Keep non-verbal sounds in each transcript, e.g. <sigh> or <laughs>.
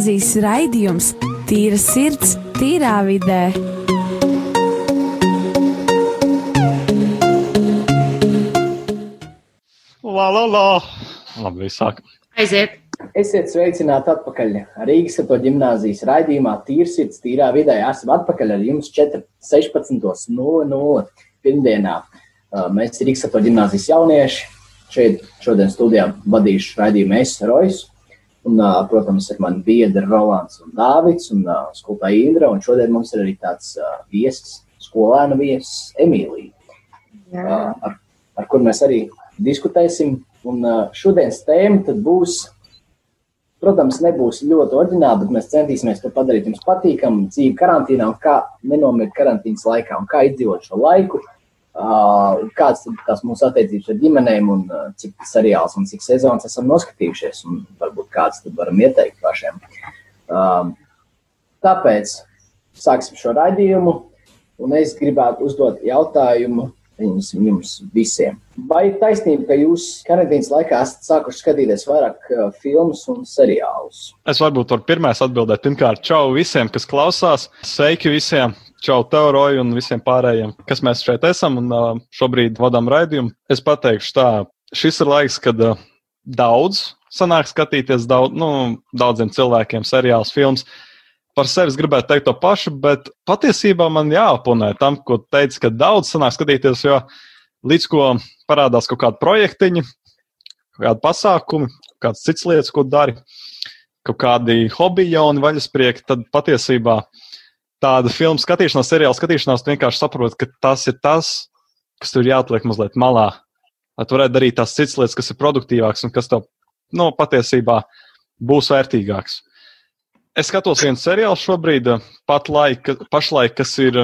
gimnāzijas raidījums Tīra sirds, tīrā vidē. La, la, la. Labi, sākam. Aiziet! Esiet sveicināti atpakaļ Rīgas Sato ģimnāzijas raidījumā Tīrsirds, tīrā vidē. Esam atpakaļ ar jums 16.00 pirmdienā. Mēs Rīgas Sato ģimnāzijas jaunieši. Šeit šodien studijā vadīšu raidījumu es, Rojas. Un, protams, ir mani biedri Rolands un Dāvids un skolotāja Indra. Un šodien mums ir arī tāds viesis, skolēna viesis Emīlija, ar, ar kur mēs arī diskutēsim. Un šodienas tēma tad būs Protams, nebūs ļoti oriģināli, bet mēs centīsimies to padarīt jums patīkamu dzīvi karantīnā un kā nenomirt karantīnas laikā un kā izdzīvot šo laiku. Uh, kāds ir tās mūsu attiecības ar ģimenēm un uh, cik seriāls un cik sezonas esam noskatījušies un varbūt kāds tad varam ieteikt pašiem. Uh, tāpēc sāksim šo raidījumu un es gribētu uzdot jautājumu jums, jums visiem. Vai ir taisnība, ka jūs karantīnas laikā esat sākuši skatīties vairāk uh, filmus un seriālus? Es varbūt varu pirmais atbildēt. Pirmkārt, čau visiem, kas klausās. Sveiki visiem! Čau, Teoroju un visiem pārējiem, kas mēs šeit esam un uh, šobrīd vadām raidījumu. Es pateikšu tā, šis ir laiks, kad uh, daudz sanāk skatīties daudz, nu, daudziem cilvēkiem seriāls, filmas. Par sevi gribētu teikt to pašu, bet patiesībā man jāoponē tam, ko teica, ka daudz sanāk skatīties, jo līdz ko parādās kaut kādi projektiņi, kaut kādi pasākumi, kādas citas lietas, ko dari, kaut kādi hobiji, jauni vaļasprieki, tad patiesībā tāda filmu skatīšanās, seriāla skatīšanās, tu vienkārši saproti, ka tas ir tas, kas tur jāatliek mazliet malā. Lai tu varētu darīt tās citas lietas, kas ir produktīvākas un kas tev nu, patiesībā būs vērtīgāks. Es skatos vienu seriālu šobrīd, laika, pašlaik, kas ir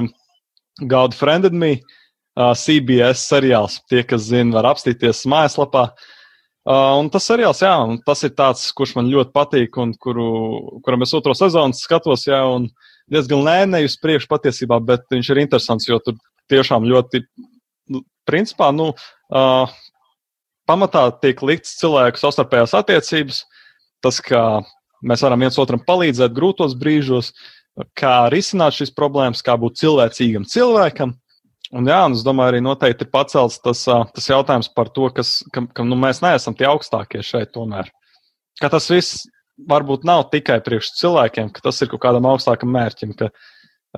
God Friended Me, uh, CBS seriāls. Tie, kas zina, var apstīties mājaslapā. Uh, un tas seriāls, jā, tas ir tāds, kurš man ļoti patīk un kuru, kuram es otro sezonu skatos, jā, un diezgan lēnēji uz priekšu patiesībā, bet viņš ir interesants, jo tur tiešām ļoti, nu, principā, nu, uh, pamatā tiek likts cilvēku savstarpējās attiecības, tas, kā mēs varam viens otram palīdzēt grūtos brīžos, kā risināt šīs problēmas, kā būt cilvēcīgam cilvēkam. Un, jā, un es domāju, arī noteikti ir pacelts tas, tas jautājums par to, kas, ka, ka nu, mēs neesam tie augstākie šeit tomēr. Ka tas viss varbūt nav tikai priekš cilvēkiem, ka tas ir kaut kādam augstākam mērķim, ka,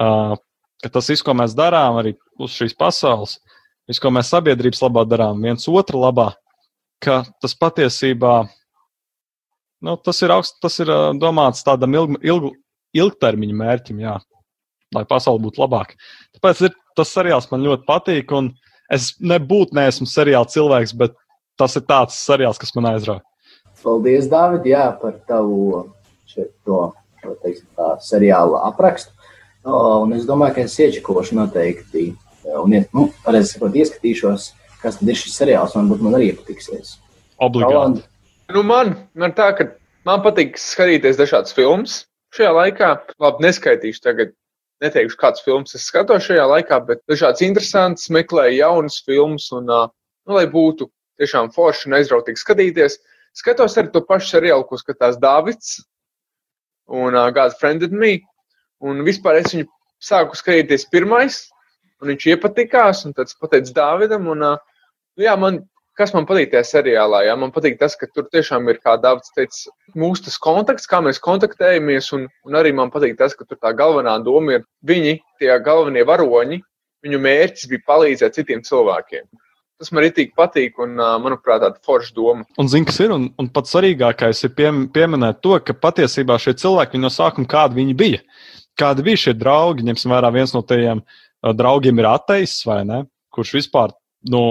uh, ka tas viss, ko mēs darām arī uz šīs pasaules, viss, ko mēs sabiedrības labā darām, viens otru labā, ka tas patiesībā nu, tas ir, augst, tas ir uh, domāts tādam ilg, ilg, ilgtermiņa mērķim, jā, lai pasaule būtu labāka. Tāpēc ir, tas seriāls man ļoti patīk, un es nebūtu neesmu seriāla cilvēks, bet tas ir tāds seriāls, kas man aizrauja. Paldies, Dārvid, jā, par tavu to, teiksim, tā, seriāla aprakstu. Un es domāju, ka es iečakošu noteikti, un, nu, pareizi sakot, ieskatīšos, kas tad ir šis seriāls, varbūt man arī iepatiksies. Obligāti. Nu, man, man tā, ka man patīk skatīties dažādas filmas. Šajā laikā, labi, neskaitīšu tagad, neteikšu, kādas filmas es skatos šajā laikā, bet dažādas interesantas, meklēju jaunas filmas, un, nu, lai būtu tiešām forši un aizrautīgi skatīties. Skatos arī to pašu seriālu, ko skatās Dāvids un uh, God's Friended Me. Un vispār es viņu sāku skatīties pirmais, un viņš iepatikās, un tad es pateicu Dāvidam, un, uh, nu, jā, man kas man patīk tajā seriālā. Jā? Man patīk tas, ka tur tiešām ir, kā Dārvids teica, mūsu tas kontakts, kā mēs kontaktējamies. Un, un arī man patīk tas, ka tur tā galvenā doma ir viņi, tie galvenie varoņi. Viņu mērķis bija palīdzēt citiem cilvēkiem. Tas man arī patīk, un, manuprāt, tāda forša doma. Un, zini, kas ir, un, un pats svarīgākais ir pie, pieminēt to, ka patiesībā šie cilvēki no sākuma kādi viņi bija. Kādi bija šie draugi? Ņemsim vērā, viens no tajiem draugiem ir ateists vai ne? Kurš vispār no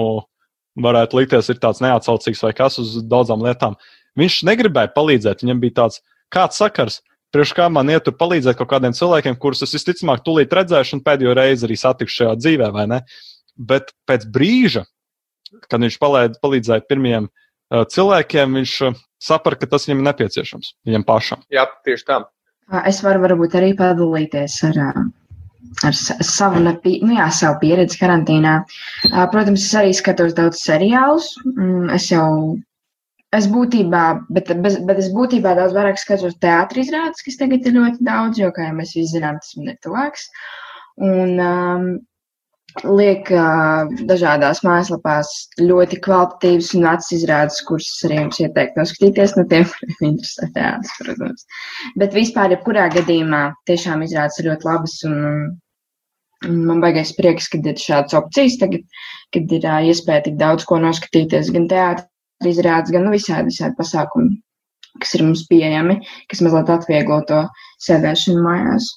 varētu likties, ir tāds neatsaucīgs vai kas uz daudzām lietām. Viņš negribēja palīdzēt, viņam bija tāds, kāds sakars. Priekš kā man iet tur palīdzēt kaut kādiem cilvēkiem, kurus es visticamāk tūlīt redzēšu un pēdējo reizi arī satikšu šajā dzīvē, vai ne? Bet pēc brīža, kad viņš palēd, palīdzēja pirmiem uh, cilvēkiem, viņš uh, saprata, ka tas viņam ir nepieciešams, viņam pašam. Jā, tieši tā. Es varu varbūt arī padalīties ar ar savu, nepie, nu jā, savu pieredzi karantīnā. Protams, es arī skatos daudz seriālus. Mm, es jau Es būtībā, bet, bet, bet es būtībā daudz vairāk skatos teātrīs izrādes, kas tagad ir ļoti daudz, jo, kā jau mēs visi zinām, tas man ir tuvāks. Un um, liek uh, dažādās mājaslapās ļoti kvalitatīvas un vecas izrādes, kuras arī jums ieteiktu noskatīties no tiem, kuriem <laughs> interesē teātris, protams. Bet vispār, jebkurā gadījumā, tiešām izrādes ir ļoti labas un, un man baigais prieks, kad ir šādas opcijas tagad, kad ir uh, iespēja tik daudz ko noskatīties gan teātris izrādes, gan nu, visādi, visādi pasākumi, kas ir mums pieejami, kas mazliet atvieglo to sēdēšanu mājās.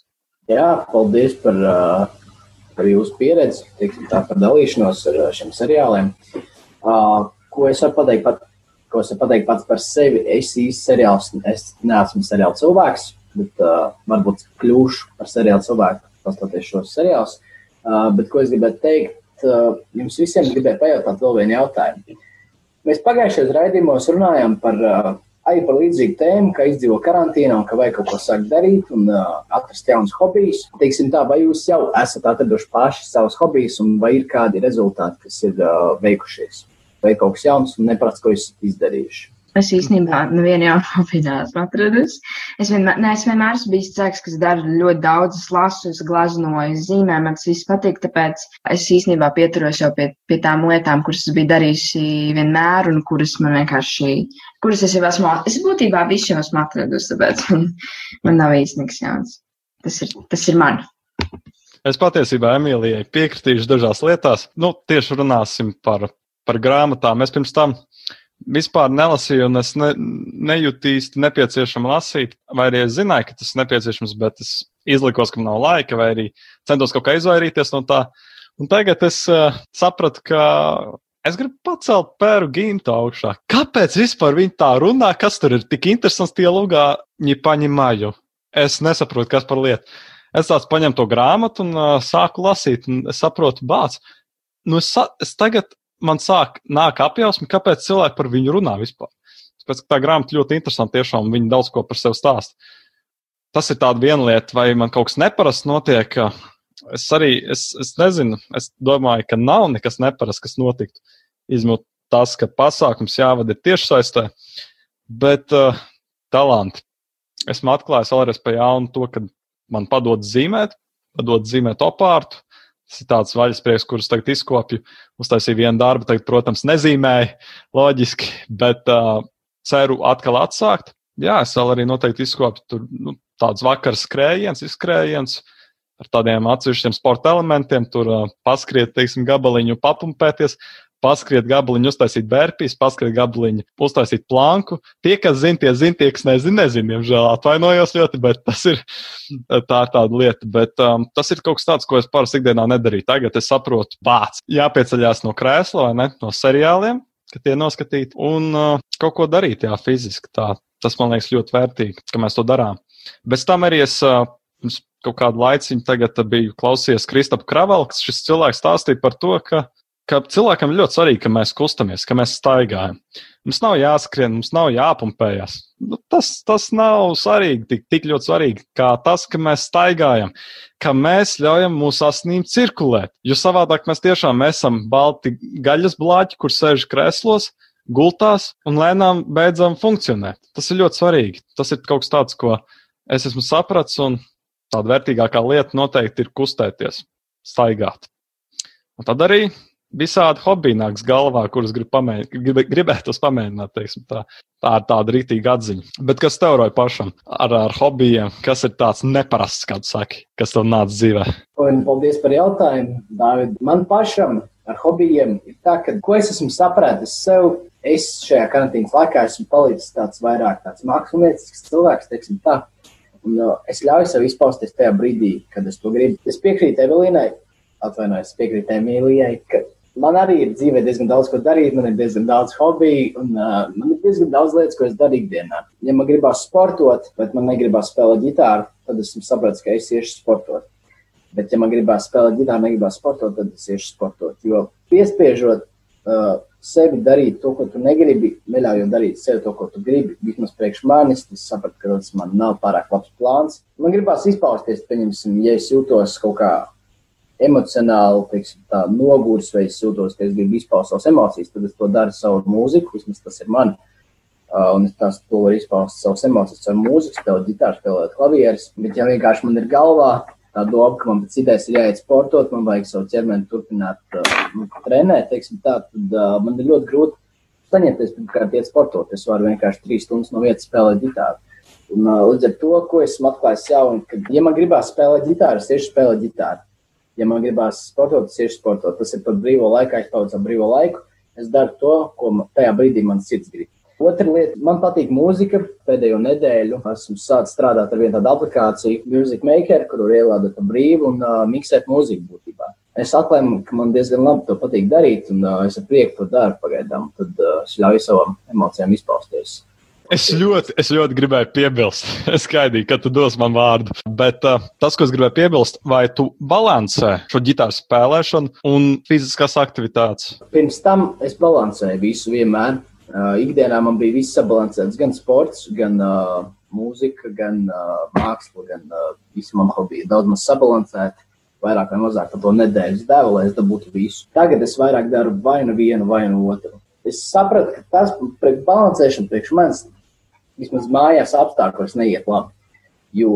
Jā, paldies par, par jūsu pieredzi, teiksim, tā, par dalīšanos ar šiem seriāliem. Ko es varu pateikt, pat, ko es varu pateikt pats par sevi? Es īsti seriāls, es neesmu seriāla cilvēks, bet uh, varbūt kļūšu par seriāla cilvēku, pastoties šos seriālus. Uh, bet ko es gribētu teikt, uh, jums visiem gribēju pajautāt vēl vienu jautājumu. Mēs pagājušajos raidījumos runājām par, uh, arī par līdzīgu tēmu, ka izdzīvo karantīnā un ka vajag kaut ko sākt darīt un uh, atrast jaunus hobijus. Teiksim tā, vai jūs jau esat atraduši paši savus hobijus un vai ir kādi rezultāti, kas ir uh, veikušies? Vai kaut kas jauns un neprasts, ko esat izdarījuši? Es īstenībā nevienu jaunu <laughs> neesmu atradusi. Es vienmēr, ne, es vienmēr esmu bijis cilvēks, kas dara ļoti daudz, es lasu, es glaznoju, es zīmēju, man tas viss patīk, tāpēc es īstenībā pieturos jau pie, pie tām lietām, kuras es biju darījusi vienmēr un kuras man vienkārši, kuras es jau esmu, es būtībā visu jau esmu atradusi, tāpēc man, man nav īsti nekas jauns. Tas ir, tas ir man. Es patiesībā Emīlijai piekritīšu dažās lietās. Nu, tieši runāsim par, par grāmatām. Es pirms tam vispār nelasīju, un es ne, nejūtu īsti nepieciešama lasīt, vai arī es zināju, ka tas ir nepieciešams, bet es izlikos, ka man nav laika, vai arī centos kaut kā izvairīties no tā. Un tagad es uh, sapratu, ka es gribu pacelt pēru gimtu augšā. Kāpēc vispār viņi tā runā, kas tur ir tik interesants tie lugā, viņi paņemaju? Es nesaprotu, kas par lietu. Es tāds paņemu to grāmatu un uh, sāku lasīt, un es saprotu, bāc. Nu, es, es tagad man sāk nāk apjausmi, kāpēc cilvēki par viņu runā vispār. Tāpēc, tā grāmata ļoti interesanta tiešām, viņi daudz ko par sevi stāsta. Tas ir tāda viena lieta, vai man kaut kas neparasts notiek. Es arī, es, es nezinu, es domāju, ka nav nekas neparasts, kas notiktu. Izņemot tas, ka pasākums jāvada tiešsaistē, bet uh, talanti. Esmu atklājis vēlreiz pa jaunu to, ka man padod zīmēt, padod zīmēt opārtu, Tas ir tāds vaļasprieks, kurus tagad izkopju. Uztaisīju vienu darbu, tagad, protams, nezīmēju loģiski, bet uh, ceru atkal atsākt. Jā, es vēl arī noteikti izkopju tur nu, tāds vakars skrējiens, izskrējiens ar tādiem atsevišķiem sporta elementiem, tur uh, paskriet, teiksim, gabaliņu, papumpēties paskriet gabaliņu, uztaisīt bērpīs, paskriet gabaliņu, uztaisīt planku. Tie, kas zina, tie zina, tie, kas nezina, nezina, diemžēl atvainojos ļoti, bet tas ir tā ir tāda lieta. Bet um, tas ir kaut kas tāds, ko es parasti ikdienā nedarīju. Tagad es saprotu, pats jāpieceļās no krēsla vai ne, no seriāliem, ka tie noskatīti un uh, kaut ko darīt, jā, fiziski. Tā. Tas man liekas ļoti vērtīgi, ka mēs to darām. Bez tam arī es uh, kaut kādu laiciņu tagad biju klausījies Kristapa Kravalks. Šis cilvēks stāstīja par to, ka ka cilvēkam ļoti svarīgi, ka mēs kustamies, ka mēs staigājam. Mums nav jāskrien, mums nav jāpumpējas. Nu, tas, tas nav svarīgi, tik, tik ļoti svarīgi, kā tas, ka mēs staigājam, ka mēs ļaujam mūsu asinīm cirkulēt. Jo savādāk mēs tiešām esam balti gaļas blāķi, kur sēž krēslos, gultās un lēnām beidzam funkcionēt. Tas ir ļoti svarīgi. Tas ir kaut kas tāds, ko es esmu sapratis, un tāda vērtīgākā lieta noteikti ir kustēties, staigāt. Un tad arī visādi hobiji nāks galvā, kurus grib pamēģināt, grib, gribētos pamēģināt. Teiksim, tā. tā ir tāda rītīga atziņa. Bet kas tev roja pašam ar, ar hobijiem? Kas ir tāds neparasts, kā tu saki, kas tev nāca dzīvē? Un paldies par jautājumu, Dāvid. Man pašam ar hobijiem ir tā, ka, ko es esmu sapratis sev, es šajā karantīnas laikā esmu palicis tāds vairāk tāds māksliniecisks cilvēks, teiksim tā. Un, uh, es ļauju sev izpausties tajā brīdī, kad es to gribu. Es piekrītu Evelīnai, atvainojos, piekrītu Emīlijai, ka man arī ir dzīvē diezgan daudz ko darīt, man ir diezgan daudz hobiju, un uh, man ir diezgan daudz lietas, ko es daru ikdienā. Ja man gribās sportot, bet man negribās spēlēt ģitāru, tad esmu sapratis, ka es iešu sportot. Bet, ja man gribās spēlēt ģitāru, negribās sportot, tad es iešu sportot. Jo piespiežot uh, sevi darīt to, ko tu negribi, neļaujot darīt sev to, ko tu gribi, vismaz priekš manis, es sapratu, ka tas man nav pārāk labs plāns. Man gribās izpausties, pieņemsim, ja es jūtos kaut kā emocionāli teiksim, tā, nogurs, vai es jūtos, ka es gribu izpaust savas emocijas, tad es to daru savu mūziku, vismaz tas ir man. Uh, un es tās to varu izpaust savas emocijas ar mūziku, spēlēt ģitāru, spēlēt klavierus. Bet, ja vienkārši man ir galvā tā doma, ka man pēc idejas ir jāiet sportot, man vajag savu ķermeni turpināt uh, trenēt, teiksim tā, tad uh, man ir ļoti grūti saņemties, pirmkārt, iet sportot. Es varu vienkārši trīs stundas no vietas spēlēt ģitāru. Un, uh, līdz ar to, ko esmu atklājis jaunu, ka, ja man gribās spēlēt ģitāru, es tieši spēlēju ģitāru. Ja man gribās sportot, es tieši sportot. Tas ir par brīvo laiku, aizpaudu savu brīvo laiku. Es daru to, ko man, tajā brīdī man sirds grib. Otra lieta, man patīk mūzika. Pēdējo nedēļu esmu sācis strādāt ar vienu tādu aplikāciju, Music Maker, kuru ielādēt brīvi un uh, miksēt mūziku būtībā. Es atklāju, ka man diezgan labi to patīk darīt, un uh, es ar prieku to daru pagaidām. Tad uh, es ļauju savām emocijām izpausties. Es ļoti, es ļoti gribēju piebilst. <laughs> Es gaidīju, ka tu dos man vārdu. Bet uh, tas, ko es gribēju piebilst, vai tu balansē šo ģitāru spēlēšanu un fiziskās aktivitātes? Pirms tam es balansēju visu vienmēr. Uh, ikdienā man bija viss sabalansēts, gan sports, gan uh, mūzika, gan uh, māksla, gan uh, visi man hobiji. Daudz maz sabalansēti, vairāk vai mazāk par to nedēļas devu, lai es dabūtu visu. Tagad es vairāk daru vai nu vienu, vai nu otru. Es sapratu, ka tas priekš balansēšana priekš manis vismaz mājās apstākļos neiet labi. Jo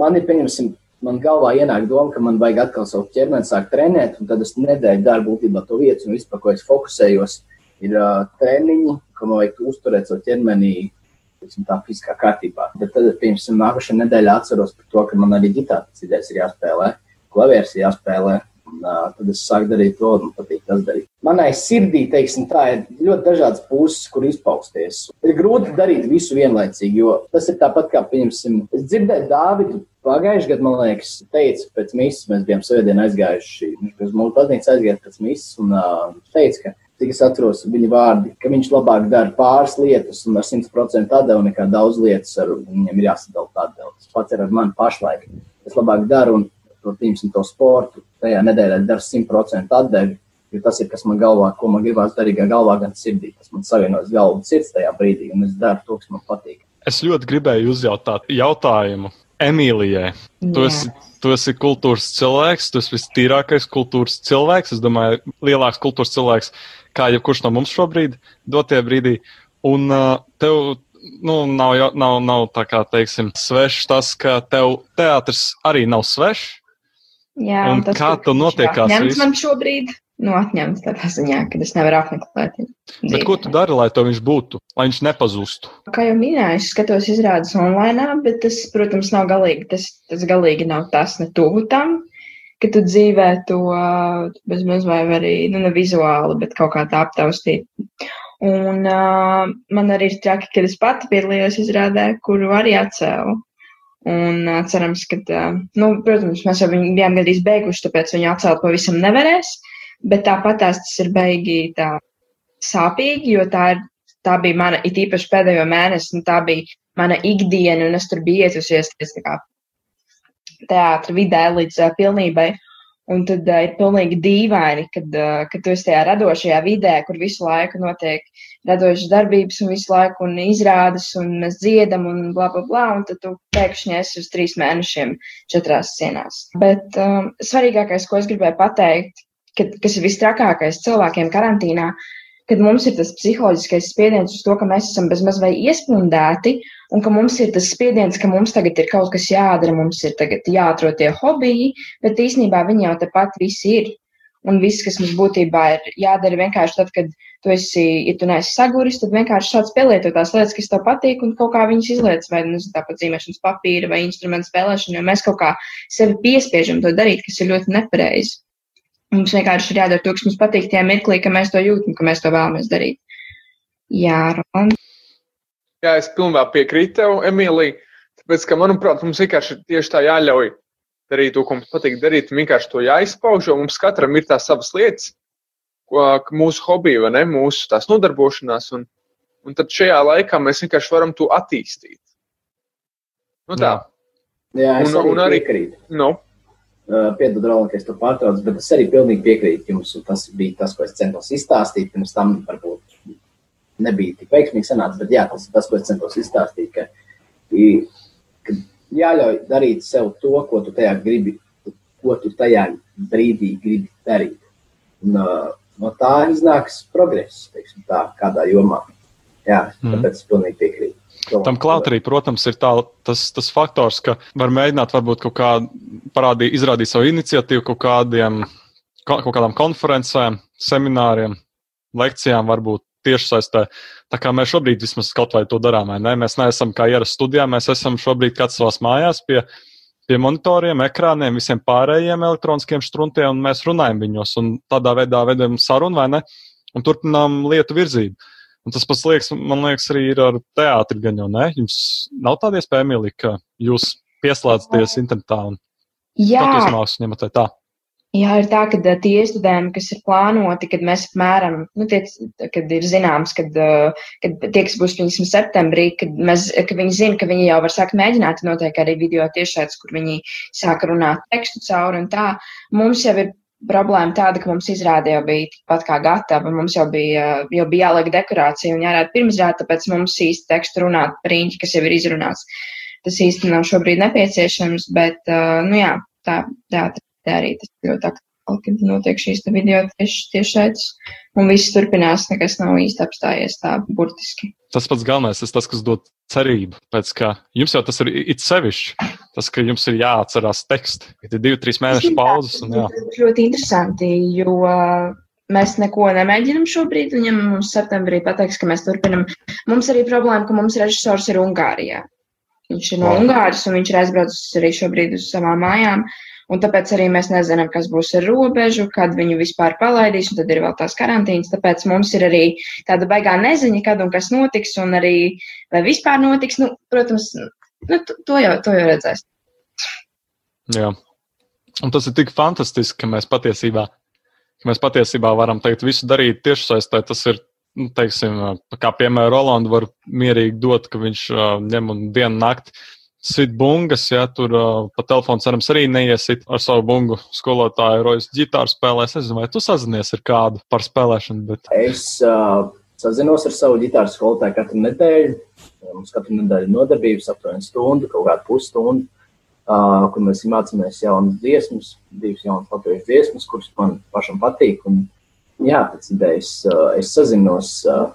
man ir, pieņemsim, man galvā ienāk doma, ka man vajag atkal savu ķermeni sākt trenēt, un tad es nedēļu daru būtībā to vietu, un vispār, ko es fokusējos, ir uh, treniņi, ko man vajag uzturēt savu ķermenī, tiksim, tā fiziskā kārtībā. Bet tad, piemēram, nākošajā nedēļā atceros par to, ka man arī ģitāras idejas ir jāspēlē, klavieres ir jāspēlē. Un, uh, tad es sāku darīt to, un man patīk tas darīt. Manai sirdī, teiksim, tā ir ļoti dažādas puses, kur izpausties. Ir grūti darīt visu vienlaicīgi, jo tas ir tāpat kā, piemēram, es dzirdēju Dāvidu pagājušajā gadā, man liekas, teica, pēc misijas mēs bijām svētdien aizgājuši, uz mūsu baznīcu aizgājām pēc misijas, un uh, teica, ka cik es atceros viņa vārdi, ka viņš labāk dara pāris lietas un ar 100% atdevu nekā daudz lietas, ar viņam ir jāsadala atdevu. Tas pats ir ar mani pašlaik. Es labāk daru un to tīmsim to sportu. Tajā nedēļā daru 100% atdevi, jo tas ir, kas man galvā, ko man gribās darīt gan galvā, gan sirdī. Tas man savienojas galvu un sirds tajā brīdī, un es daru to, kas man patīk. Es ļoti gribēju uzjautāt jautājumu Emīlijai. Tu esi, tu esi kultūras cilvēks, tu esi vistīrākais kultūras cilvēks. Es domāju, lielāks kultūras cilvēks kā jebkurš no mums šobrīd, dotie brīdī. Un uh, tev nu, nav, nav, nav tā kā, teiksim, svešs tas, ka tev teātris arī nav svešs. Jā, un tas, kā tu notiekās? Tas man šobrīd nu, atņemts tādā ziņā, ka es nevaru apmeklēt viņu. Bet ko tu dari, lai to viņš būtu, lai viņš nepazustu? Kā jau minēju, es skatos izrādes online, bet tas, protams, nav galīgi. Tas, tas galīgi nav tas ne tuvu tam, ka tu dzīvē to bezmaz vai arī, nu, ne vizuāli, bet kaut kā tā aptaustīt. Un uh, man arī ir traki, ka es pati piedalījos izrādē, kuru arī atcēlu. Un uh, cerams, ka, uh, nu, protams, mēs jau viņu bijām gandrīz beiguši, tāpēc viņu atcelt pavisam nevarēs, bet tāpat tas ir beigi tā sāpīgi, jo tā ir, tā bija mana, it īpaši pēdējo mēnesi, nu, tā bija mana ikdiena, un es tur biju ietusies, teātra vidē līdz uh, pilnībai. Un tad uh, ir pilnīgi dīvaini, kad, uh, kad tu esi tajā radošajā vidē, kur visu laiku notiek radošas darbības un visu laiku un izrādes un mēs dziedam un bla, bla, bla, un tad tu pēkšņi esi uz trīs mēnešiem četrās sienās. Bet um, svarīgākais, ko es gribēju pateikt, kad, kas ir vistrakākais cilvēkiem karantīnā, kad mums ir tas psiholoģiskais spiediens uz to, ka mēs esam bezmaz vai iespundēti un ka mums ir tas spiediens, ka mums tagad ir kaut kas jādara, mums ir tagad jāatrod tie hobiji, bet īsnībā viņi jau tepat visi ir. Un viss, kas mums būtībā ir jādara vienkārši tad, kad tu esi, ja tu neesi saguris, tad vienkārši sāc pielietot tās lietas, kas tev patīk, un kaut kā viņas izliec, vai nu, tāpat zīmēšanas papīra vai instrumentu spēlēšana, jo mēs kaut kā sevi piespiežam to darīt, kas ir ļoti nepareizi. Mums vienkārši ir jādara to, kas mums patīk tajā mirklī, ka mēs to jūtam, ka mēs to vēlamies darīt. Jā, Roland. Jā, es pilnībā piekrītu tev, Emīlija. Tāpēc, ka, manuprāt, mums vienkārši tieši tā jāļauj darīt to, ko mums patīk darīt, vienkārši to jāizpauž, jo mums katram ir tās savas lietas, ko, mūsu hobija, vai ne, mūsu tās nodarbošanās, un, un tad šajā laikā mēs vienkārši varam to attīstīt. Nu tā. Jā, un, arī un arī piekrītu. Nu. Uh, Piedod, Roland, ka es to pārtraucu, bet es arī pilnīgi piekrītu jums, tas bija tas, ko es centos izstāstīt pirms tam, varbūt nebija tik veiksmīgi sanācis, bet jā, tas ir tas, ko es centos izstāstīt, ka, ka jāļauj darīt sev to, ko tu tajā gribi, ko tu tajā brīdī gribi darīt. Un, uh, no tā iznāks progress, teiksim tā, kādā jomā. Jā, tāpēc es pilnīgi piekrītu. Tam klāt arī, protams, ir tā, tas, tas faktors, ka var mēģināt varbūt kaut kā parādīt, izrādīt savu iniciatīvu kaut kādiem, kaut kādām konferencēm, semināriem, lekcijām, varbūt tiešsaistē. Tā kā mēs šobrīd vismaz kaut vai to darām, vai ne? Mēs neesam kā ierasts studijā, mēs esam šobrīd kāds savās mājās pie, pie monitoriem, ekrāniem, visiem pārējiem elektroniskiem struntiem, un mēs runājam viņos, un tādā veidā vedam sarunu, vai ne? Un turpinām lietu virzību. Un tas pats liekas, man liekas, arī ir ar teātri gan jau, ne? Jums nav tāda iespēja, Emīlija, ka jūs pieslēdzaties internetā un Jā, skatos mākslas ņemat vai tā. Jā, ir tā, ka tie iestudējumi, kas ir plānoti, kad mēs apmēram, nu, tie, kad ir zināms, kad, kad tie, kas būs, piemēram, septembrī, kad, mēs, ka viņi zina, ka viņi jau var sākt mēģināt, notiek arī video tiešāds, kur viņi sāk runāt tekstu cauri un tā. Mums jau ir problēma tāda, ka mums izrāde jau bija pat kā gatava, mums jau bija, jau bija jāliek dekorācija un jārāda pirmizrāde, tāpēc mums īsti tekstu runāt par īņķi, kas jau ir izrunāts. Tas īsti nav šobrīd nepieciešams, bet, nu jā, tā, tā, tā arī tas ļoti aktuāli, kad notiek šīs video tieši, tiešaitas, un viss turpinās, nekas nav īsti apstājies tā burtiski. Tas pats galvenais ir tas, kas dod cerību. Pēc kā jums jau tas ir it sevišķi, tas, ka jums ir jāatcerās teksti, ir divi, trīs mēnešu pauzes. Un, jā. Tas ļoti interesanti, jo mēs neko nemēģinam šobrīd. Viņam mums septembrī pateiks, ka mēs turpinam. Mums arī problēma, ka mums režisors ir Ungārijā. Viņš ir no Ungārijas un viņš ir aizbraucis arī šobrīd uz savām mājām. Un tāpēc arī mēs nezinām, kas būs ar robežu, kad viņu vispār palaidīs, un tad ir vēl tās karantīnas. Tāpēc mums ir arī tāda baigā neziņa, kad un kas notiks, un arī vai vispār notiks. Nu, protams, nu, to, jau, to jau redzēs. Jā. Un tas ir tik fantastiski, ka mēs patiesībā, ka mēs patiesībā varam teikt, visu darīt tiešsaistē. Tas ir, nu, teiksim, kā piemēram, Rolandu var mierīgi dot, ka viņš uh, ņem un dienu nakti sit bungas, ja tur uh, pa telefonu cerams arī neiesit ar savu bungu skolotāju, rojas ģitāru spēlēs. Es nezinu, vai tu sazinies ar kādu par spēlēšanu, bet. Es uh, sazinos ar savu ģitāru skolotāju katru nedēļu. Mums katru nedēļu nodarbības aptuveni stundu, kaut kādu pusstundu, uh, kur mēs mācāmies jaunas dziesmas, divas jaunas latviešu dziesmas, kuras man pašam patīk. Un, jā, pēc idejas uh, es sazinos uh,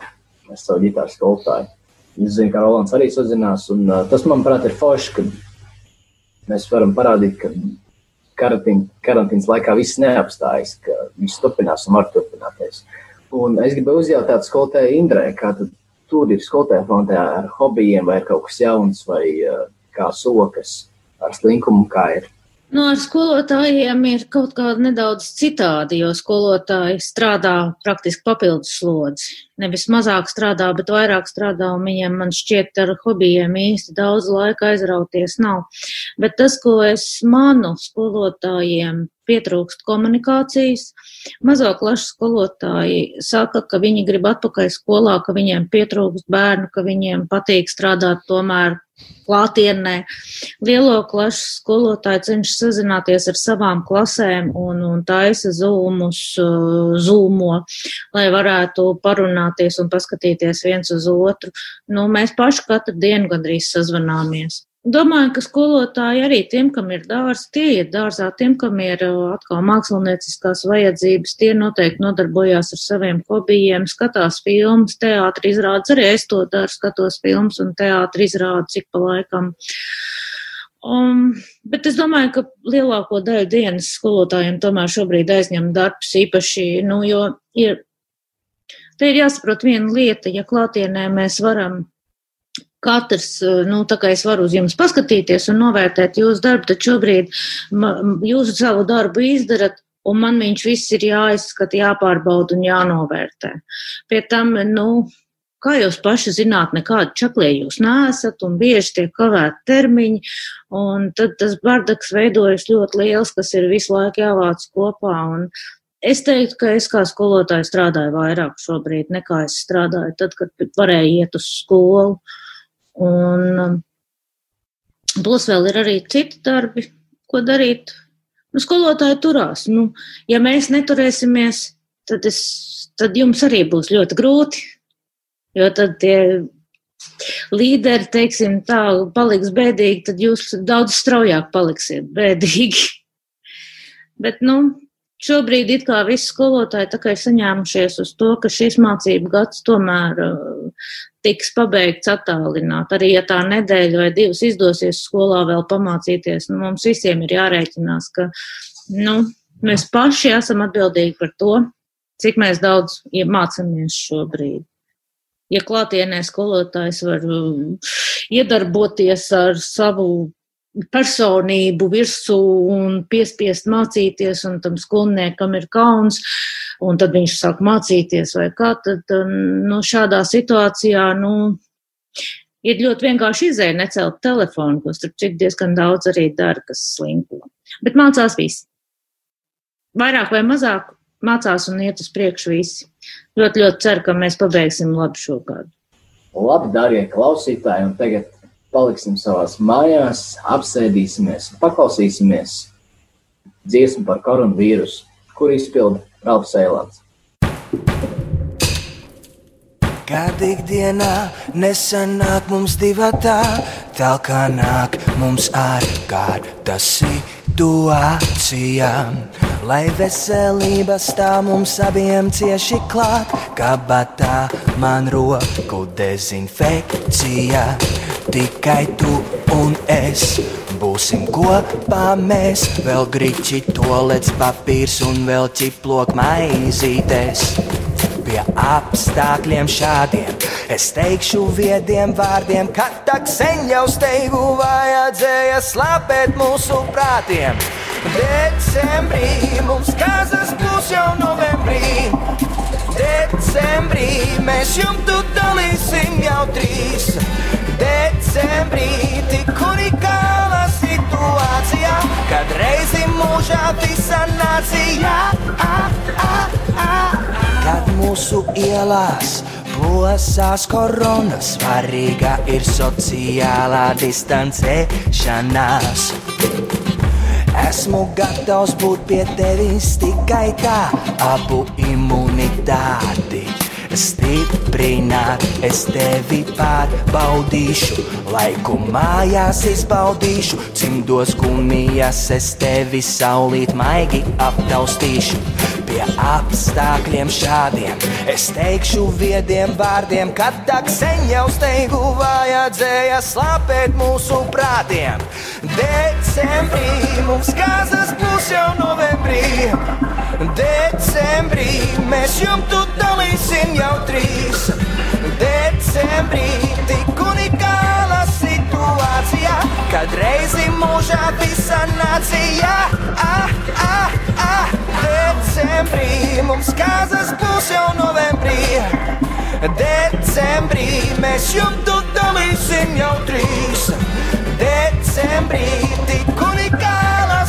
ar savu ģitāru skolotāju. Es zinu, ka Rolands arī sazinās, un uh, tas, manuprāt, ir forši, ka mēs varam parādīt, ka karantīn, karantīnas laikā viss neapstājas, ka viss turpinās un var turpināties. Un es gribēju uzjautāt skolotāju Indrē, kā tur ir skolotāja frontē ar hobijiem, vai ir kaut kas jauns, vai uh, kā sokas ar slinkumu, kā ir. Nu, ar skolotājiem ir kaut kā nedaudz citādi, jo skolotāji strādā praktiski papildus slodzi. Nevis mazāk strādā, bet vairāk strādā, un viņiem man šķiet ar hobijiem īsti daudz laika aizrauties nav. Bet tas, ko es manu skolotājiem, pietrūkst komunikācijas. Mazo klašu skolotāji saka, ka viņi grib atpakaļ skolā, ka viņiem pietrūkst bērnu, ka viņiem patīk strādāt tomēr klātienē. Lielo klašu skolotāji cenšas sazināties ar savām klasēm un, un taisa zūmus, zūmo, lai varētu parunāties un paskatīties viens uz otru. Nu, mēs paši katru dienu gandrīz sazvanāmies. Domāju, ka skolotāji arī tiem, kam ir dārs, tie ir dārzā, tiem, kam ir atkal mākslinieciskās vajadzības, tie noteikti nodarbojās ar saviem hobijiem, skatās filmas, teātri izrādes, arī es to daru, skatos filmas un teātri izrādes ik pa laikam. Um, bet es domāju, ka lielāko daļu dienas skolotājiem tomēr šobrīd aizņem darbs īpaši, nu, jo ir, te ir jāsaprot viena lieta, ja klātienē mēs varam katrs, eh, nu, tā kā es varu uz jums paskatīties un novērtēt jūsu darbu, tad šobrīd jūs savu darbu izdarat, un man viņš viss ir jāizskata, jāpārbauda un jānovērtē. Pie tam, nu, kā jūs paši zināt, nekādi čaklie jūs nesat, un bieži tiek kavēt termiņi, un tad tas bardaks veidojas ļoti liels, kas ir visu laiku jāvāc kopā, un Es teiktu, ka es kā skolotāja strādāju vairāk šobrīd nekā es strādāju tad, kad varēju iet uz skolu. Uh, Un um, plus vēl ir arī citi darbi, ko darīt. Nu, skolotāji turās. Nu, ja mēs neturēsimies, tad, es, tad jums arī būs ļoti grūti. Jo tad tie līderi, teiksim, tā paliks bēdīgi, tad jūs daudz straujāk paliksiet bēdīgi. <laughs> Bet, nu, šobrīd it kā visi skolotāji tā kā ir saņēmušies uz to, ka šis mācību gads tomēr uh, tiks pabeigts attālināt. Arī ja tā nedēļa vai divas izdosies skolā vēl pamācīties, nu, mums visiem ir jārēķinās, ka nu, mēs paši esam atbildīgi par to, cik mēs daudz mācāmies šobrīd. Ja klātienē skolotājs var um, iedarboties ar savu personību virsū un piespiest mācīties, un tam skolniekam ir kauns, un tad viņš sāk mācīties vai kā, tad, nu, šādā situācijā, nu, ir ļoti vienkārši izēja necelt telefonu, ko starp citu diezgan daudz arī dara, kas slinko. Bet mācās visi. Vairāk vai mazāk mācās un iet uz priekšu visi. Ļoti, ļoti ceru, ka mēs pabeigsim labi šo gadu. Labi, darbie klausītāji, un tagad paliksim savās mājās, apsēdīsimies, paklausīsimies dziesmu par koronavīrusu, kur izpilda Ralfs Eilants. Kad ikdienā nesanāk mums divatā, tā kā nāk mums ārkārtas situācijām. Lai veselība stāv mums abiem cieši klāt, kabatā man roku dezinfekcija. Tikai tu un es būsim kopā mēs, vēl grīķi, tolets papīrs un vēl čiplok maizītes pie apstākļiem šādiem. Es teikšu viediem vārdiem, ka tak sen jau steigu vajadzēja slāpēt mūsu prātiem. Decembrī mums kazas būs jau novembrī. Decembrī mēs jumtu dalīsim jau trīs. Decembrī tik unikāla situācija, kad reizi mūžā visa nācija. Kad mūsu ielās plosās korona, svarīga ir sociālā distancēšanās. Esmu gatavs būt pie tevis tikai tā, abu imunitāti stiprināt. Es tevi pārbaudīšu, laiku mājās izbaudīšu, cimdos gumijas es tevi saulīt maigi aptaustīšu. Pie apstākļiem šādiem es teikšu viediem vārdiem, kad tak sen jau steigu vajadzēja slāpēt mūsu prātiem. Decembrī mums kāzas būs jau novembrī. Decembrī mēs jumtu dalīsim jau trīs. Decembrī tik unikāla situācija, kad reizi mūžā visa nācija. Ah, ah, ah, decembrī mums kāzas būs jau novembrī. Decembrī mēs jumtu dalīsim jau trīs. Decembrī tik unikāla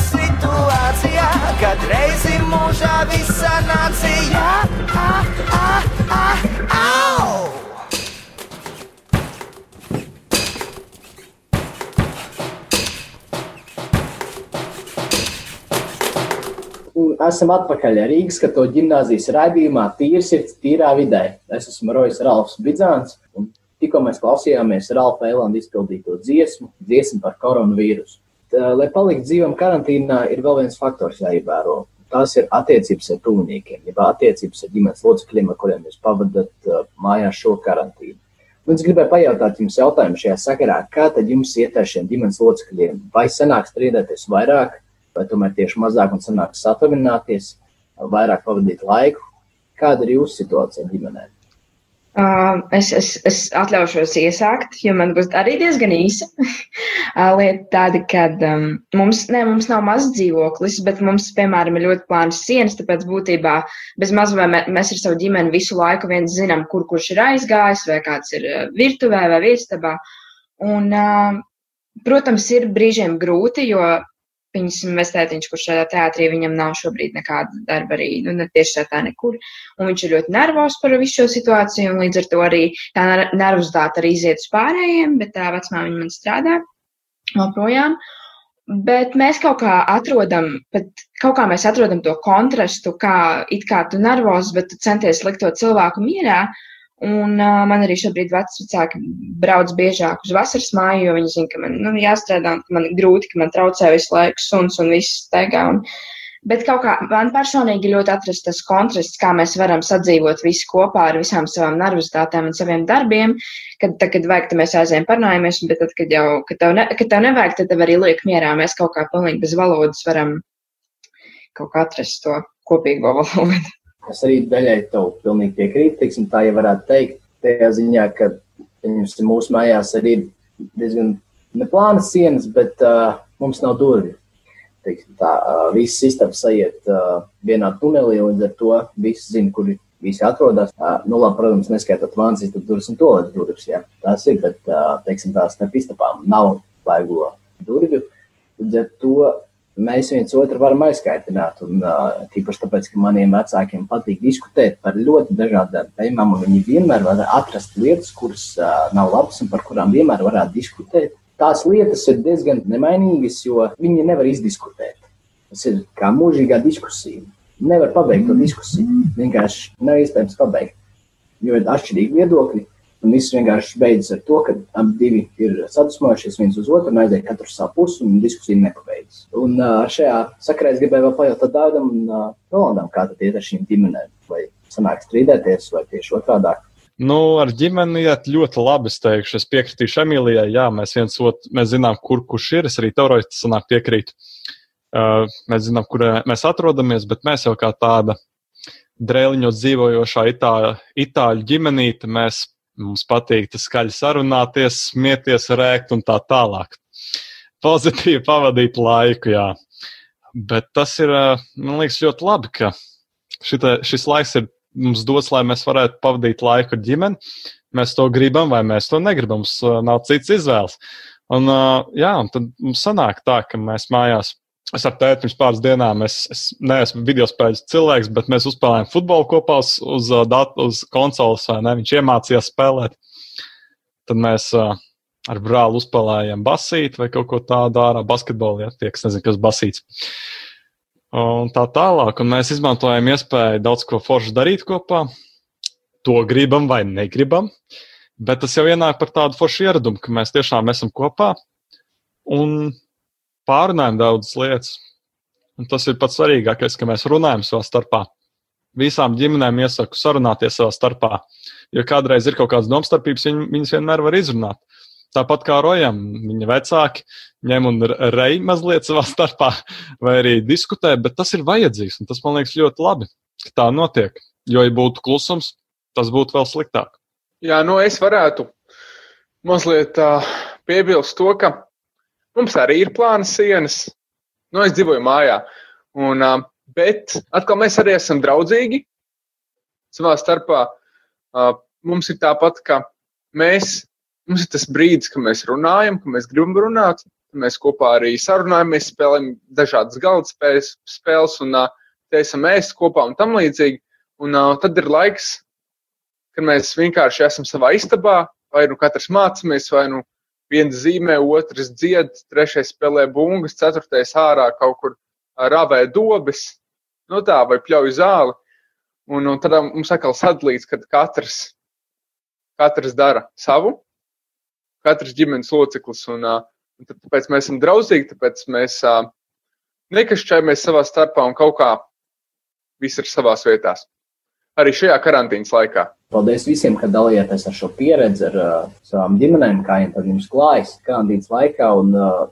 Esam atpakaļ Rīgas katoļu ģimnāzijas raidījumā Tīrs ir tīrā vidē. Es esmu Rojas Ralfs Bidzāns, un tikko mēs klausījāmies Ralfa Eilanda izpildīto dziesmu, dziesmu par koronavīrusu. Tā, lai paliktu dzīvam karantīnā, ir vēl viens faktors jāievēro. Tās ir attiecības ar tuviniekiem, jeb attiecības ar ģimenes locekļiem, ar kuriem jūs pavadat uh, mājās šo karantīnu. Un es gribēju pajautāt jums jautājumu šajā sakarā, kā tad jums iet ar šiem ģimenes locekļiem? Vai sanāk strīdēties vairāk, vai tomēr tieši mazāk un sanāk satuvināties, vairāk pavadīt laiku? Kāda ir jūsu situācija ģimenē? Uh, es, es, es atļaušos iesākt, jo man būs arī diezgan īsa lieta tāda, ka um, mums, ne, mums nav mazs dzīvoklis, bet mums, piemēram, ir ļoti plānas sienas, tāpēc būtībā bez maz vai mē, mēs ar savu ģimeni visu laiku viens zinām, kur kurš ir aizgājis, vai kāds ir virtuvē vai viestabā. Un, uh, protams, ir brīžiem grūti, jo Viņas investētiņš, kurš šajā teātrī viņam nav šobrīd nekāda darba arī, nu, ne tieši tā nekur. Un viņš ir ļoti nervos par visu šo situāciju, un līdz ar to arī tā nervozitāte arī iziet uz pārējiem, bet tā vecmā viņa man strādā joprojām. Bet mēs kaut kā atrodam, kaut kā mēs atrodam to kontrastu, kā it kā tu nervos, bet tu centies likt to cilvēku mierā. Un uh, man arī šobrīd vecāki brauc biežāk uz vasaras māju, jo viņi zina, ka man nu, jāstrādā, ka man ir grūti, ka man traucē visu laiku suns un viss staigā. Un Bet kaut kā man personīgi ļoti atrast tas kontrasts, kā mēs varam sadzīvot visi kopā ar visām savām nervozitātēm un saviem darbiem, kad, tad, kad vajag, tad mēs aizējām parunājamies, bet tad, kad jau, kad tev, ne, kad tev nevajag, tad tev arī liek mierā, mēs kaut kā pilnīgi bez valodas varam kaut kā atrast to kopīgo valodu. Es arī daļai tev pilnīgi piekrītu, teiksim, tā jau varētu teikt, tajā ziņā, ka pieņemsim, mūsu mājās arī ir diezgan neplānas sienas, bet uh, mums nav durvju teiksim, tā, visas istabas aiziet vienā tunelī, un līdz ar to visi zina, kur visi atrodas. Nu, labi, protams, neskaitot vānas istabas durvis un toaletes durvis, jā, tās ir, bet, teiksim, tās starp istabām nav vaigo durvju. Līdz ar to mēs viens otru varam aizskaitināt. Un, uh, tīpaši tāpēc, ka maniem vecākiem patīk diskutēt par ļoti dažādām tēmām, un viņi vienmēr var atrast lietas, kuras uh, nav labas un par kurām vienmēr varētu diskutēt tās lietas ir diezgan nemainīgas, jo viņi nevar izdiskutēt. Tas ir kā mūžīgā diskusija. Nevar pabeigt to diskusiju. Vienkārši nav iespējams pabeigt, jo ir atšķirīgi viedokļi. Un viss vienkārši beidzas ar to, ka abi divi ir sadusmojušies viens uz otru un aiziet katru savu pusi, un diskusija nepabeidzas. Un šajā sakarā es gribēju vēl pajautāt Dārdam un Rolandam, kā tad iet ar šīm ģimenēm. Vai sanāk strīdēties, vai tieši otrādāk. Nu, ar ģimeni iet ļoti labi. Es teikšu, es piekritīšu Emīlijai. Jā, mēs viens otru, mēs zinām, kur kurš ir. Es arī teorētiski sanāk piekrītu. Uh, mēs zinām, kur mēs atrodamies, bet mēs jau kā tāda drēliņos dzīvojošā itāļu, itāļu ģimenīte, mēs, mums patīk tas skaļi sarunāties, smieties, rēkt un tā tālāk. Pozitīvi pavadīt laiku, jā. Bet tas ir, man liekas, ļoti labi, ka šita, šis laiks ir mums dots, lai mēs varētu pavadīt laiku ar ģimeni. Mēs to gribam, vai mēs to negribam. Mums nav cits izvēles. Un, jā, un tad mums sanāk tā, ka mēs mājās. Es ar tēti pirms pāris dienām, es, es neesmu video spēļu cilvēks, bet mēs uzspēlējām futbolu kopā uz, uz, uh, uz konsoles, vai ne? Viņš iemācījās spēlēt. Tad mēs uh, ar brāli uzspēlējām basīti vai kaut ko tādu ārā, basketbolu, ja tie, kas nezina, kas basīts. Un tā tālāk. Un mēs izmantojam iespēju daudz ko foršu darīt kopā. To gribam vai negribam. Bet tas jau ienāk par tādu foršu ieradumu, ka mēs tiešām esam kopā un pārunājam daudzas lietas. Un tas ir pats svarīgākais, ka mēs runājam savā starpā. Visām ģimenēm iesaku sarunāties savā starpā. Jo kādreiz ir kaut kādas domstarpības, viņas vienmēr var izrunāt. Tāpat kā Rojam, viņa vecāki ņem un rei mazliet savā starpā, <laughs> vai arī diskutē, bet tas ir vajadzīgs. Tas man liekas ļoti labi, ka tā notiek. Jo, ja būtu klusums, tas būtu vēl sliktāk. Jā, nu es varētu mazliet uh, piebilst to, ka mums arī ir plāna sienas. Nu, es dzīvoju mājā, un, bet atkal mēs arī esam draudzīgi savā starpā. Mums ir tāpat, ka mēs Mums ir tas brīdis, kad mēs runājam, ka mēs gribam runāt. Mēs kopā arī sarunājamies, spēlējam dažādas galda spēles, un te esam ēst kopā un tam līdzīgi. Un tad ir laiks, kad mēs vienkārši esam savā istabā, vai nu katrs mācāmies, vai nu viens zīmē, otrs dzied, trešais spēlē bungas, ceturtais ārā kaut kur rāvē dobes, nu tā, vai pļauj zāli. Un, un tad mums atkal sadalīts, kad katrs, katrs dara savu, katrs ģimenes loceklis. Un, un tāpēc mēs esam draudzīgi, tāpēc mēs nekašķējamies savā starpā un kaut kā viss ir savās vietās. Arī šajā karantīnas laikā. Paldies visiem, ka dalījāties ar šo pieredzi, ar uh, savām ģimenēm, kā jums klājas karantīnas laikā. Un, uh,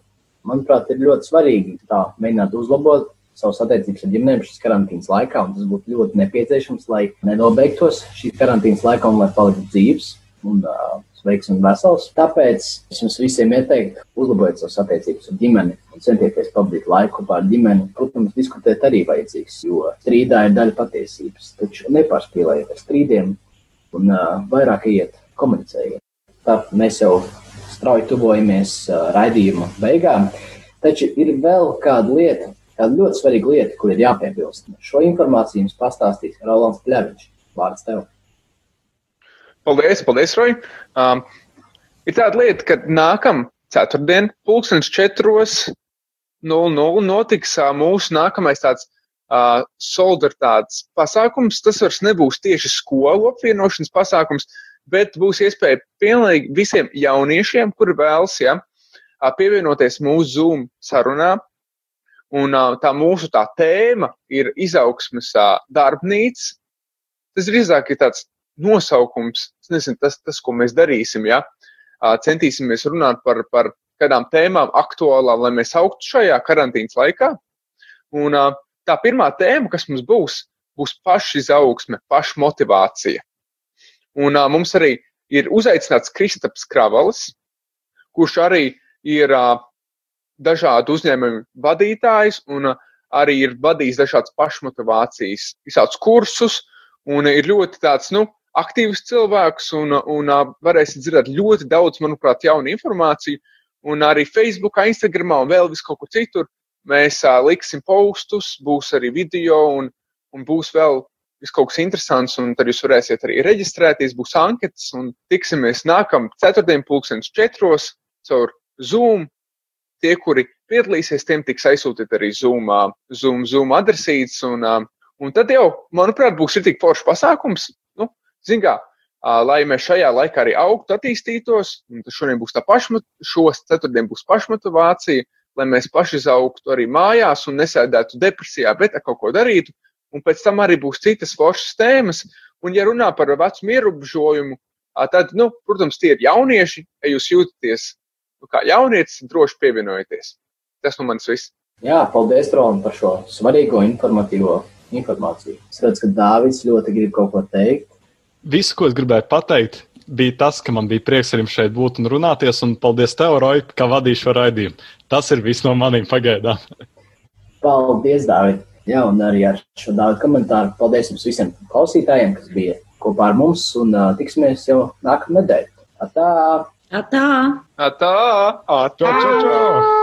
manuprāt, ir ļoti svarīgi tā mēģināt uzlabot savas attiecības ar ģimenēm šīs karantīnas laikā. Tas būtu ļoti nepieciešams, lai nenobeigtos šīs karantīnas laikā un lai paliktu dzīves. Un, uh, veiks un vesels. Tāpēc es jums visiem ieteiktu, uzlabojiet savas attiecības ar ģimeni un centieties pavadīt laiku kopā ar ģimeni. Protams, diskutēt arī vajadzīgs, jo strīdā ir daļa patiesības. Taču nepārspīlējiet ar strīdiem un uh, vairāk iet komunicējiet. Tā mēs jau strauji tuvojamies uh, raidījuma beigām, taču ir vēl kāda lieta, kāda ļoti svarīga lieta, kur ir jāpiebilst. Šo informāciju jums pastāstīs Rolands Pļaviņš. Vārds tev! Paldies, paldies, Roja. Um, ir tāda lieta, ka nākamā ceturtdiena, pulkstenis četros, 00 notiks uh, mūsu nākamais tāds uh, solidaritātes pasākums. Tas vairs nebūs tieši skolu apvienošanas pasākums, bet būs iespēja pilnīgi visiem jauniešiem, kuri vēlas ja, pievienoties mūsu Zoom sarunā. Un uh, tā mūsu tā tēma ir izaugsmes uh, darbnīca. Tas drīzāk ir tāds nosaukums, nezinu, tas, tas, ko mēs darīsim. Ja? Uh, centīsimies runāt par, par kādām tēmām aktuālām, lai mēs augtu šajā karantīnas laikā. Un uh, tā pirmā tēma, kas mums būs, būs pašizaugsme, pašmotivācija. Un uh, mums arī ir uzaicināts Kristaps Kravalis, kurš arī ir uh, dažādu uzņēmumu vadītājs un uh, arī ir vadījis dažādas pašmotivācijas, visādus kursus, un ir ļoti tāds, nu, aktīvs cilvēks, un, un varēsiet dzirdēt ļoti daudz, manuprāt, jaunu informāciju, un arī Facebookā, Instagramā un vēl vis kaut kur citur. Mēs uh, liksim postus, būs arī video un, un būs vēl kaut kas interesants, tad jūs varēsiet arī reģistrēties, būs anketas, un tiksimies nākamā ceturtdien, pulkstenis četros caur Zoom tie, kuri piedalīsies, tiem tiks aizsūtīt arī Zoom, Zoom, Zoom adresītes. Un, un tad jau, manuprāt, būs ir tik foršs pasākums. Nu, Zin kā, lai mēs šajā laikā arī augtu, attīstītos, šodien būs tā pašmat, šos ceturtdien būs pašmotivācija, lai mēs paši izaugtu arī mājās un nesēdētu depresijā, bet kaut ko darītu. Un pēc tam arī būs citas foršas tēmas. Un, ja runā par vecumu ierobežojumu, tad, nu, protams, tie ir jaunieši, ja jūs jūtaties nu, kā jaunietis, droši pievienojieties. Tas nu mans viss. Jā, paldies, Roland, par šo svarīgo informatīvo informāciju. Es redzu, ka Dāvids ļoti grib kaut ko teikt. Visu, ko es gribēju pateikt, bija tas, ka man bija prieks ar jums šeit būt un runāties, un paldies tev, Roja, ka vadīšu šo raidījumu. Tas ir viss no maniem pagaidām. Paldies, Dāvid! Jā, un arī ar šo Dāvidu komentāru paldies jums visiem klausītājiem, kas bija kopā ar mums, un uh, tiksimies jau nākamā nedēļa. Atā! Atā! Atā! Atā! Čau, čau,